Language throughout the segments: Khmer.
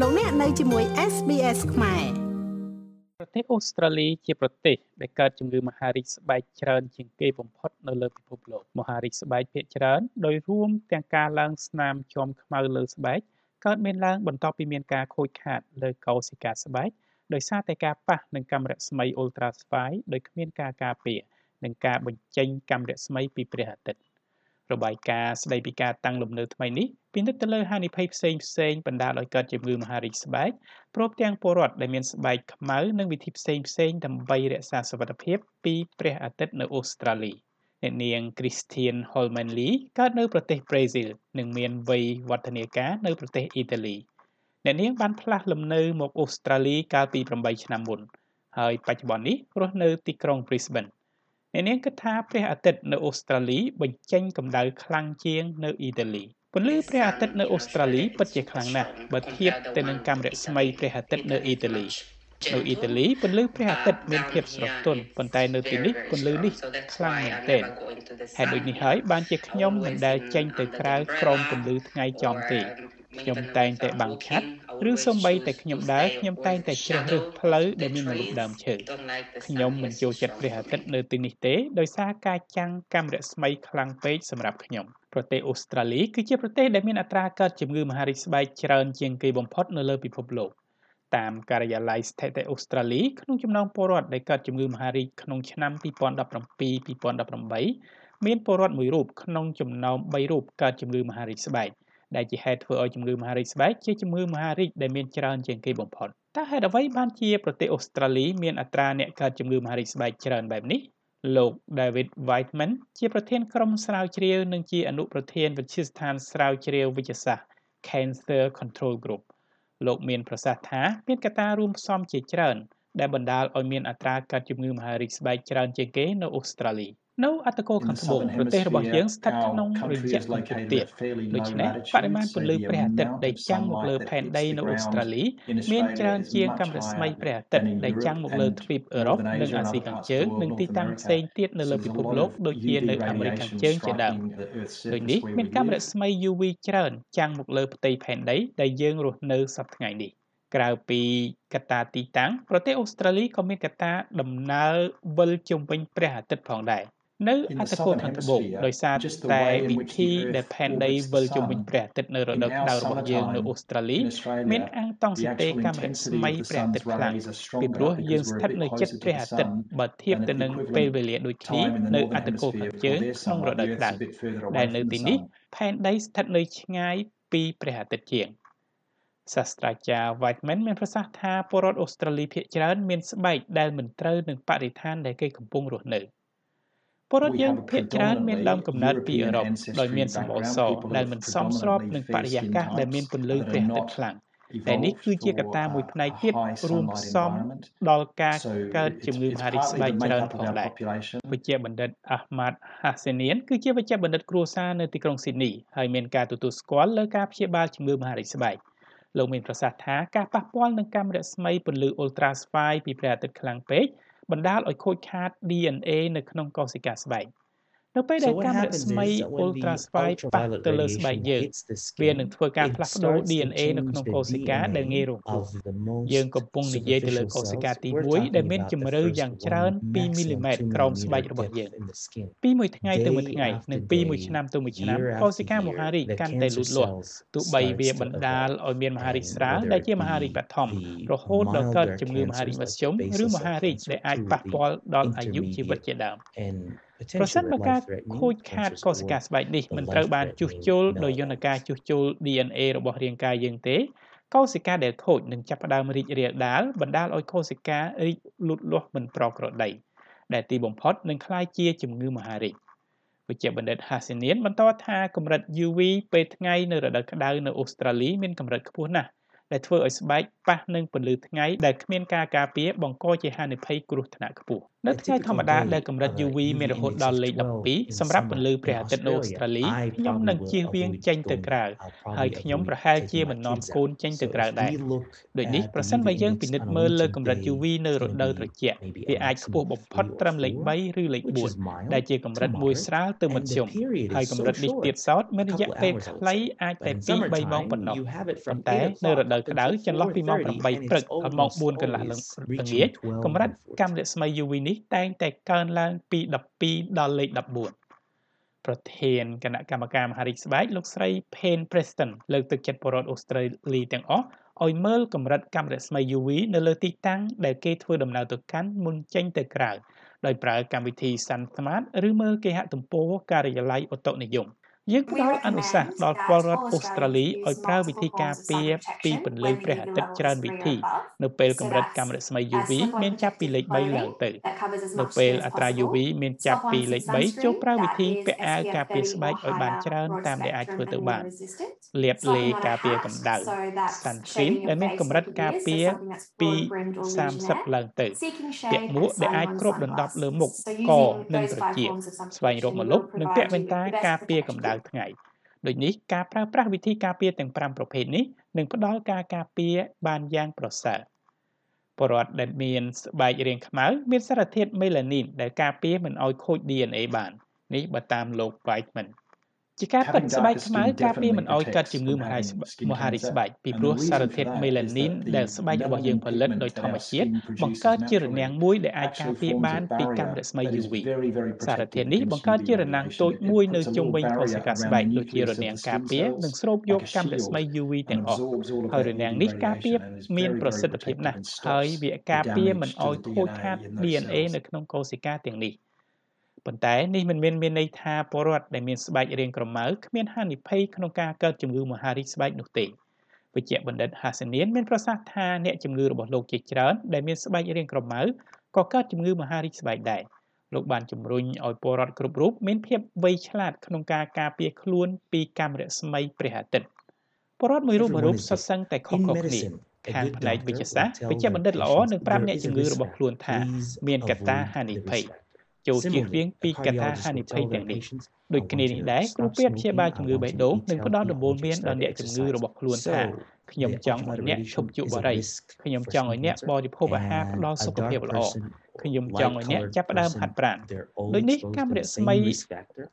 លោកអ្នកនៅជាមួយ SBS ខ្មែរប្រទេសអូស្ត្រាលីជាប្រទេសដែលកើតជំងឺមហារីកស្បែកច្រើនជាងគេបំផុតនៅលើពិភពលោកមហារីកស្បែកភាគច្រើនដោយរួមទាំងការឡើងស្នាមជាំខ្មៅលើស្បែកកើតមានឡើងបន្ទាប់ពីមានការខូចខាតលើកោសិកាស្បែកដោយសារតែការប៉ះនឹងកាំរស្មីអ៊ុលត្រាស្វាយដោយគ្មានការការពារនិងការបញ្ចេញកាំរស្មីពីព្រះអាទិត្យ របាយការណ៍ស្ដីពីការតាំងលំនៅថ្មីនេះពិនិត្យទៅលើហានិភ័យផ្សេងផ្សេងបណ្ដាលឲ្យកើតជំងឺមហារីកស្បែកព្រមទាំងពលរដ្ឋដែលមានស្បែកខ្មៅនិងវិធីផ្សេងផ្សេងដើម្បីរក្សាសុវត្ថិភាពពីព្រះអាទិត្យនៅអូស្ត្រាលីអ្នកនាង Christian Holman Lee កើតនៅប្រទេសប្រេស៊ីលនិងមានវ័យវឌ្ឍនាការនៅប្រទេសអ៊ីតាលីអ្នកនាងបានផ្លាស់លំនៅមកអូស្ត្រាលីកាលពី8ឆ្នាំមុនហើយបច្ចុប្បន្ននេះរស់នៅទីក្រុង Brisbane អ្នកនាងគិតថាព្រះអាទិត្យនៅអូស្ត្រាលីបញ្ចេញកម្ដៅខ្លាំងជាងនៅអ៊ីតាលីពន្លឺព្រះអាទិត្យនៅអូស្ត្រាលីពិតជាខ្លាំងណាស់បើធៀបទៅនឹងកាំរស្មីព្រះអាទិត្យនៅអ៊ីតាលីនៅអ៊ីតាលីពន្លឺព្រះអាទិត្យមានភាពស្រទន់ប៉ុន្តែនៅទីនេះពន្លឺនេះខ្លាំងមែនទែនហេតុដូចនេះហើយបានជាខ្ញុំមិនដែលចេញទៅក្រៅក្រោមពន្លឺថ្ងៃចំទេខ្ញុំតែងតែបាំងឆាត់ ឬសូម្បីតែខ្ញុំដើរខ្ញុំតែងតែជ្រើសរើសផ្លូវដែលមានម្លប់ដើមឈើខ្ញុំមិនចូលចិត្តព្រះអាទិត្យនៅទីនេះទេដោយសារការចាំងកាំរស្មីខ្លាំងពេកសម្រាប់ខ្ញុំប្រទេសអូស្ត្រាលីគឺជាប្រទេសដែលមានអត្រាកើតជំងឺមហារីកស្បែកច្រើនជាងគេបំផុតនៅលើពិភពលោកតាមការិយាល័យស្ថិតិអូស្ត្រាលីក្នុងចំណោមពលរដ្ឋដែលកើតជំងឺមហារីកក្នុងឆ្នាំ2017-2018មានពលរដ្ឋមួយរូបក្នុងចំណោម3រូបកើតជំងឺមហារីកស្បែក ដែលជាហេតុធ្វើឲ្យជំងឺមហារីកស្បែកជាជំងឺមហារីកដែលមានច្រើនជាងគេបំផុតតើហេតុអ្វីបានជាប្រទេសអូស្ត្រាលីមានអត្រាអ្នកកើតជំងឺមហារីកស្បែកច្រើនបែបនេះលោក David Whiteman ជាប្រធានក្រុមស្រាវជ្រាវនិងជាអនុប្រធានវិទ្យាស្ថានស្រាវជ្រាវវិទ្យាសាស្ត្រ Cancer Control Group លោកមានប្រសាសន៍ថាមានកត្តារួមផ្សំជាច្រើន ដែលបណ្ដាលឲ្យមានអត្រាកើតជំងឺមហារីកស្បែកច្រើនជាងគេនៅអូស្ត្រាលី។ នៅអត្តកូលខាងត្បូងប្រទេសរបស់យើងស្ថិតក្នុងរយៈបន្ទាបទៀតដូច្នេះបរិមាណពន្លឺព្រះអាទិត្យដែលចាំងមកលើផែនដីនៅអូស្ត្រាលីមានច្រើនជាងកាំរស្មីព្រះអាទិត្យដែលចាំងមកលើទ្វីបអឺរ៉ុបនិងអាស៊ីខាងជើងនិងទីតាំងផ្សេងទៀតនៅលើពិភពលោកដូចជានៅអាមេរិកខាងជើងជាដើមដូចនេះមានកាំរស្មី UV ច្រើនចាំងមកលើផ្ទៃផែនដីដែលយើងរស់នៅសប្តាហ៍ថ្ងៃនេះក្រៅពីកត្តាទីតាំងប្រទេសអូស្ត្រាលីក៏មានកត្តាដំណើរវិលជុំវិញព្រះអាទិត្យផងដែរ នៅអត្តពលខាងត្បូងដោយសារតែវិធីដែលផែនដីវិលជុំវិញព្រះអាទិត្យនៅរដូវក្តៅរបស់យើងនៅអូស្ត្រាលីមានអង្គតង់សទេកាំរស្មីព្រះអាទិត្យខ្លាំងពីព្រោះយើងស្ថិតនៅជិតព្រះអាទិត្យបើធៀបទៅនឹងពេលវេលាដូចគ្នានៅអត្តពលខាងជើងក្នុងរដូវក្តៅដែលនៅទីនេះផែនដីស្ថិតនៅឆ្ងាយពីព្រះអាទិត្យជាងសាស្ត្រាចារ្យ Whiteman មានប្រសាសន៍ថាពលរដ្ឋអូស្ត្រាលីភាគច្រើនមានស្បែកដែលមិនត្រូវនឹងបរិស្ថានដែលគេកំពុងរស់នៅ។ ពលរដ្ឋយើងភាគច្រើនមានដើមកំណើតពីអឺរ៉ុបដោយមានសម្បកសដែលមិនសមស្របនឹងបរិយាកាសដែលមានពន្លឺព្រះអាទិត្យខ្លាំងតែនេះគឺជាកត្តាមួយផ្នែកទៀតរួមផ្សំដល់ការកើតជំងឺមហារីកស្បែកច្រើនផងដែរវិជ្ជាបណ្ឌិតអាហ្មាត់ហាសេនៀនគឺជាវិជ្ជាបណ្ឌិតគ្រួសារនៅទីក្រុងស៊ីដនីហើយមានការទទួលស្គាល់លើការព្យាបាលជំងឺមហារីកស្បែកលោកមានប្រសាសន៍ថាការប៉ះពាល់នឹងកាំរស្មីពន្លឺអ៊ុលត្រាស្វាយពីព្រះអាទិត្យខ្លាំងពេក បណ្ដាលឲ្យខូចខាត DNA នៅក្នុងកោសិកាស្បែក នៅពេលដែលកាំរស្មី ultra spike ប៉ះទៅលើស្បែកយើងវានឹងធ្វើការផ្លាស់ប្ដូរ DNA នៅក្នុងកោសិកាដែលងាយរងគ្រោះយើងកំពុងនិយាយទៅលើកោសិកាទី1ដែលមានជម្រៅយ៉ាងច្រើន2មីលីម៉ែត្រក្រោមស្បែករបស់យើងពីមួយថ្ងៃទៅមួយថ្ងៃនិងពីមួយឆ្នាំទៅមួយឆ្នាំកោសិកាមហារីកកាន់តែលូតលាស់ទោះបីវាបណ្ដាលឲ្យមានមហារីកស្រាលដែលជាមហារីកបឋមរហូតដល់កើតជំងឺមហារីកមធ្យមឬមហារីកដែលអាចប៉ះពាល់ដល់អាយុជីវិតជាដើម ប្រសិនបើការខូចខាតកោសិកាស្បែកនេះមិនត្រូវបានជួសជុលដោយយន្តការជួសជុល DNA របស់រាងកាយយើងទេកោសិកាដែលខូចនឹងចាប់ផ្ដើមរីករាលដាលបណ្ដាលឲ្យកោសិការីកលូតលាស់មិនប្រក្រតីដែលទីបំផុតនឹងក្លាយជាជំងឺមហារីកវិជ្ជាបណ្ឌិតហាស៊ីនៀនបន្តថាកម្រិត UV ពេលថ្ងៃនៅរដូវក្តៅនៅអូស្ត្រាលីមានកម្រិតខ្ពស់ណាស់ដែលធ្វើឲ្យស្បែកប៉ះនឹងពន្លឺថ្ងៃដែលគ្មានការការពារបង្កជាហានិភ័យគ្រោះថ្នាក់ខ្ពស់ នៅថ្ងៃធម្មតាដែលកម្រិត UV មានរហូតដល់លេខ12សម្រាប់ពន្លឺព្រះអាទិត្យនៅអូស្ត្រាលីខ្ញុំនឹងជៀសវាងចេញទៅក្រៅហើយខ្ញុំប្រហែលជាមិននាំកូនចេញទៅក្រៅដែរដូចនេះប្រសិនបើយើងពិនិត្យមើលលើកម្រិត UV នៅរដូវត្រជាក់វាអាចខ្ពស់បំផុតត្រឹមលេខ3ឬលេខ4ដែលជាកម្រិតមួយស្រាលទៅមធ្យមហើយកម្រិតនេះទៀតសោតមានរយៈពេលខ្លីអាចតែ2 3ម៉ោងប៉ុណ្ណោះប៉ុន្តែនៅរដូវក្តៅចន្លោះពីម៉ោង8ព្រឹកដល់ម៉ោង4កន្លះល្ងាចកម្រិតកាំរស្មី UV នេះតែងតែកើនឡើងពី12ដល់លេខ14ប្រធានគណៈកម្មការមហារាជស្បែកលោកស្រី Payne Preston លើកទឹកចិត្តពលរដ្ឋអូស្ត្រាលីទាំងអស់ឲ្យមើលកម្រិតកាំរស្មី UV នៅលើទីតាំងដែលគេធ្វើដំណើរទៅកាន់មុនចេញទៅក្រៅដោយប្រើកម្មវិធី Sun Smart ឬមើលគេហទំព័រការិយាល័យឧតុនិយម យើងផ្ដល់អនុសាសន៍ដល់ពលរដ្ឋអូស្ត្រាលីឲ្យប្រើវិធីការពារពីពន្លឺព្រះអាទិត្យច្រើនវិធី នៅពេលកម្រិតកាំរស្មី UV មានចាប់ពីលេខ3ឡើងទៅនៅពេលអត្រា UV មានចាប់ពីលេខ3ចូលប្រើវិធីពាក់អាវការពារស្បែកឲ្យបានច្រើនតាមដែលអាចធ្វើទៅបានលាបលេការពារកម្ដៅ sunscreen ដែលមានកម្រិតការពារពី30ឡើងទៅពាក់មួកដែលអាចគ្របដណ្ដប់លើមុខកនិងត្រចៀកស្វែងរកម្លប់និងពាក់វ៉ែនតាការពារកម្ដៅៅថ្ងៃដូចនេះការប្រើប្រាស់វិធីការពារទាំង5ប្រភេទនេះនឹងផ្ដល់ការការពារបានយ៉ាងប្រសើរបរដ្ឋដែលមានស្បែករាងខ្មៅមានសារធាតុមេឡានីនដែលការពារមិនឲ្យខូច DNA បាននេះបើតាមលោក Whiteman ជាការពិតស្បែកខ្មៅការពារមិនឲ្យកើតជំងឺមហារីកមហារីកស្បែកពីព្រោះសារធាតុមេឡានីនដែលស្បែករបស់យើងផលិតដោយធម្មជាតិបង្កើតជារនាំងមួយដែលអាចការពារបានពីកាំរស្មី UV សារធាតុនេះបង្កើតជារនាំងតូចមួយនៅជុំវិញកោសិកាស្បែកដូចជារនាំងការពារនិងស្រូបយកកាំរស្មី UV ទាំងអស់ហើយរនាំងនេះការពារមានប្រសិទ្ធភាពណាស់ហើយវាការពារមិនឲ្យខូចខាត DNA នៅក្នុងកោសិកាទាំងនេះ ប៉ុន្តែនេះមិនមានមានន័យថាពលរដ្ឋដែលមានស្បែករាងក្រមៅគ្មានហានិភ័យក្នុងការកើតជំងឺមហារីកស្បែកនោះទេវិជ្ជបណ្ឌិតហាសានៀនមានប្រសាសន៍ថាអ្នកជំងឺរបស់លោកជាច្រើនដែលមានស្បែករាងក្រមៅក៏កើតជំងឺមហារីកស្បែកដែរលោកបានជំរុញឲ្យពលរដ្ឋគ្រប់រូបមានភាពវៃឆ្លាតក្នុងការការពារខ្លួនពីកាំរស្មីព្រះអាទិត្យពលរដ្ឋមួយរូបមួយរូបសុទ្ធសឹងតែខុសៗគ្នាខាងផ្នែកវិទ្យាសាស្ត្រវិជ្ជបណ្ឌិតល្អនឹងប្រាប់អ្នកជំងឺរបស់ខ្លួនថាមានកត្តាហានិភ័យ ចូលជៀសវាងពីកត្តាហានិភ័យទាំងនេះដូចគ្នានេះដែរគ្រូពេទ្យព្យាបាលជំងឺបេះដូងនឹងផ្ដល់ដំបូន្មានដល់អ្នកជំងឺរបស់ខ្លួនថាខ្ញុំចង់ឲ្យអ្នកឈប់ជក់បារីខ្ញុំចង់ឲ្យអ្នកបរិភោគអាហារផ្ដល់សុខភាពល្អខ្ញុំចង់ឲ្យអ្នកចាប់ផ្ដើមហាត់ប្រាណដូចនេះកាំរស្មី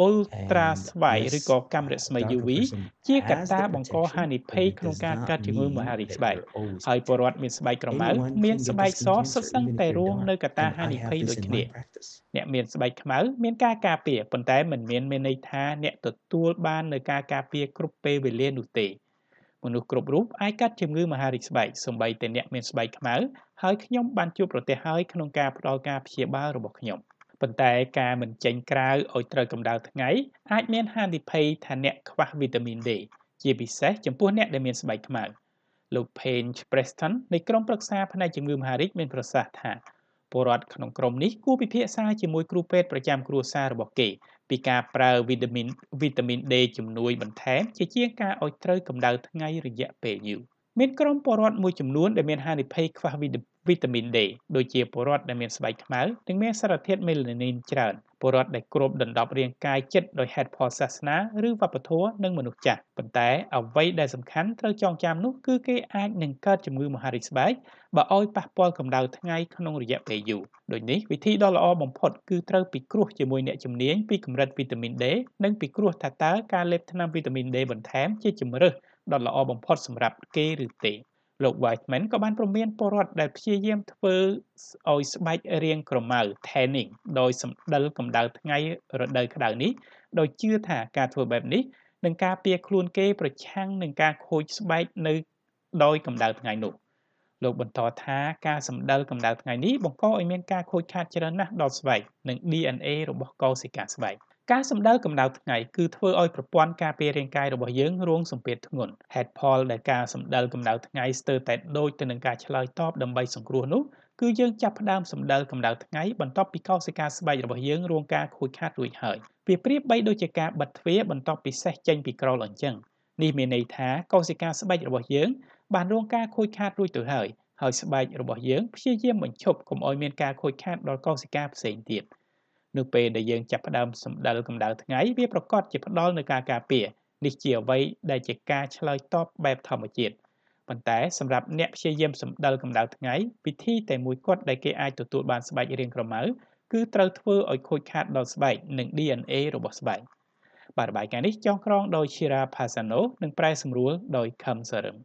អ៊ុលត្រាស្វ័យឬក៏កាំរស្មី UV ជាកត្តាបង្កហានិភ័យក្នុងការកើតជំងឺមហារីកស្បែកហើយពលរដ្ឋមានស្បែកក្រមៅមានស្បែកសសុទ្ធសឹងតែរងនៅកត្តាហានិភ័យដូចគ្នាអ្នកមានស្បែកខ្មៅមានការការពារប៉ុន្តែមិនមានមានន័យថាអ្នកទទួលបាននៅការការពារគ្រប់ពេលវេលានោះទេមនុស្សគ្រប់រូបអាចកាត់ជំងឺមហារីកស្បែកសូម្បីតែអ្នកមានស្បែកខ្មៅហើយខ្ញុំបានជួបប្រទះហើយក្នុងការផ្ដល់ការព្យាបាលរបស់ខ្ញុំប៉ុន្តែការមិនចេញក្រៅឲ្យត្រូវកម្ដៅថ្ងៃអាចមានហានិភ័យថាអ្នកខ្វះវីតាមីន D ជាពិសេសចំពោះអ្នកដែលមានស្បែកខ្មៅលោក Payne Preston នៃក្រុមប្រឹក្សាផ្នែកជំងឺមហារីកមានប្រសាសន៍ថាពលរដ្ឋក្នុងក្រុមនេះគួរពិភាក្សាជាមួយគ្រូពេទ្យប្រចាំគ្រួសាររបស់គេ ពីការប្រើវីតាមីនវីតាមីន D ជំនួយបន្ថែមជាជាងការឲ្យត្រូវកម្ដៅថ្ងៃរយៈពេលយូរមានក្រុមពលរដ្ឋមួយចំនួនដែលមានហានិភ័យខ្វះវីតា មីន D ដូចជាពលរដ្ឋដែលមានស្បែកខ្មៅនិងមានសារធាតុមេឡានីនច្រើនពលរដ្ឋដែលគ្របដណ្ដប់រាងកាយចិត្តដោយហេតុផលសាសនាឬវប្បធម៌និងមនុស្សចាស់ប៉ុន្តែអ្វីដែលសំខាន់ត្រូវចងចាំនោះគឺគេអាចនឹងកើតជំងឺមហារីកស្បែកបើឲ្យប៉ះពាល់កម្ដៅថ្ងៃក្នុងរយៈពេលយូរដូចនេះវិធីដ៏ល្អបំផុតគឺត្រូវពិគ្រោះជាមួយអ្នកជំនាញពីកម្រិតវីតាមីន D និងពិគ្រោះថាតើការលេបថ្នាំវីតាមីន D បន្ថែមជាជំរើសដ៏ល្អបំផុតសម្រាប់គេឬទេ លោក Whiteman ក៏បានព្រមានពលរដ្ឋដែលព្យាយាមធ្វើឲ្យស្បែករាងក្រមៅ tanning ដោយសម្ដិលកម្ដៅថ្ងៃរដូវក្ដៅនេះដោយជឿថាការធ្វើបែបនេះនឹងការពារខ្លួនគេប្រឆាំងនឹងការខូចស្បែកនៅដោយកម្ដៅថ្ងៃនោះលោកបន្តថាការសម្ដិលកម្ដៅថ្ងៃនេះបង្កឲ្យមានការខូចខាតច្រើនណាស់ដល់ស្បែកនិង DNA របស់កោសិកាស្បែក ការសម្ដៅកម្ដៅថ្ងៃគឺធ្វើឲ្យប្រព័ន្ធការពាររាងកាយរបស់យើងរងសម្ពាធធ្ងន់ ហេតុផលដែលការសម្ដៅកម្ដៅថ្ងៃស្ទើរតែដូចទៅនឹងការឆ្លើយតបដើម្បីសង្គ្រោះនោះគឺយើងចាប់ផ្ដើមសម្ដៅកម្ដៅថ្ងៃបន្ទាប់ពីកោសិកាស្បែករបស់យើងរងការខូចខាតរួចហើយវាប្រៀបបីដូចជាការបិទទ្វារបន្ទាប់ពីសេះចេញពីក្រលអញ្ចឹងនេះមានន័យថាកោសិកាស្បែករបស់យើងបានរងការខូចខាតរួចទៅហើយហើយស្បែករបស់យើងព្យាយាមបញ្ឈប់កុំឲ្យមានការខូចខាតដល់កោសិកាផ្សេងទៀត នៅពេលដែលយើងចាប់ផ្ដើមសម្ដិលកម្ដៅថ្ងៃវាប្រកាសជាផ្ដល់នូវការការពារនេះជាអ្វីដែលជាការឆ្លើយតបបែបធម្មជាតិប៉ុន្តែសម្រាប់អ្នកព្យាយាមសម្ដិលកម្ដៅថ្ងៃវិធីតែមួយគត់ដែលគេអាចទទួលបានស្បែករាងក្រមៅគឺត្រូវធ្វើឲ្យខូចខាតដល់ស្បែកនិង DNA របស់ស្បែកបាទរបាយការណ៍នេះចងក្រងដោយ Shira Pasano និងប្រែសម្រួលដោយ Kham Saram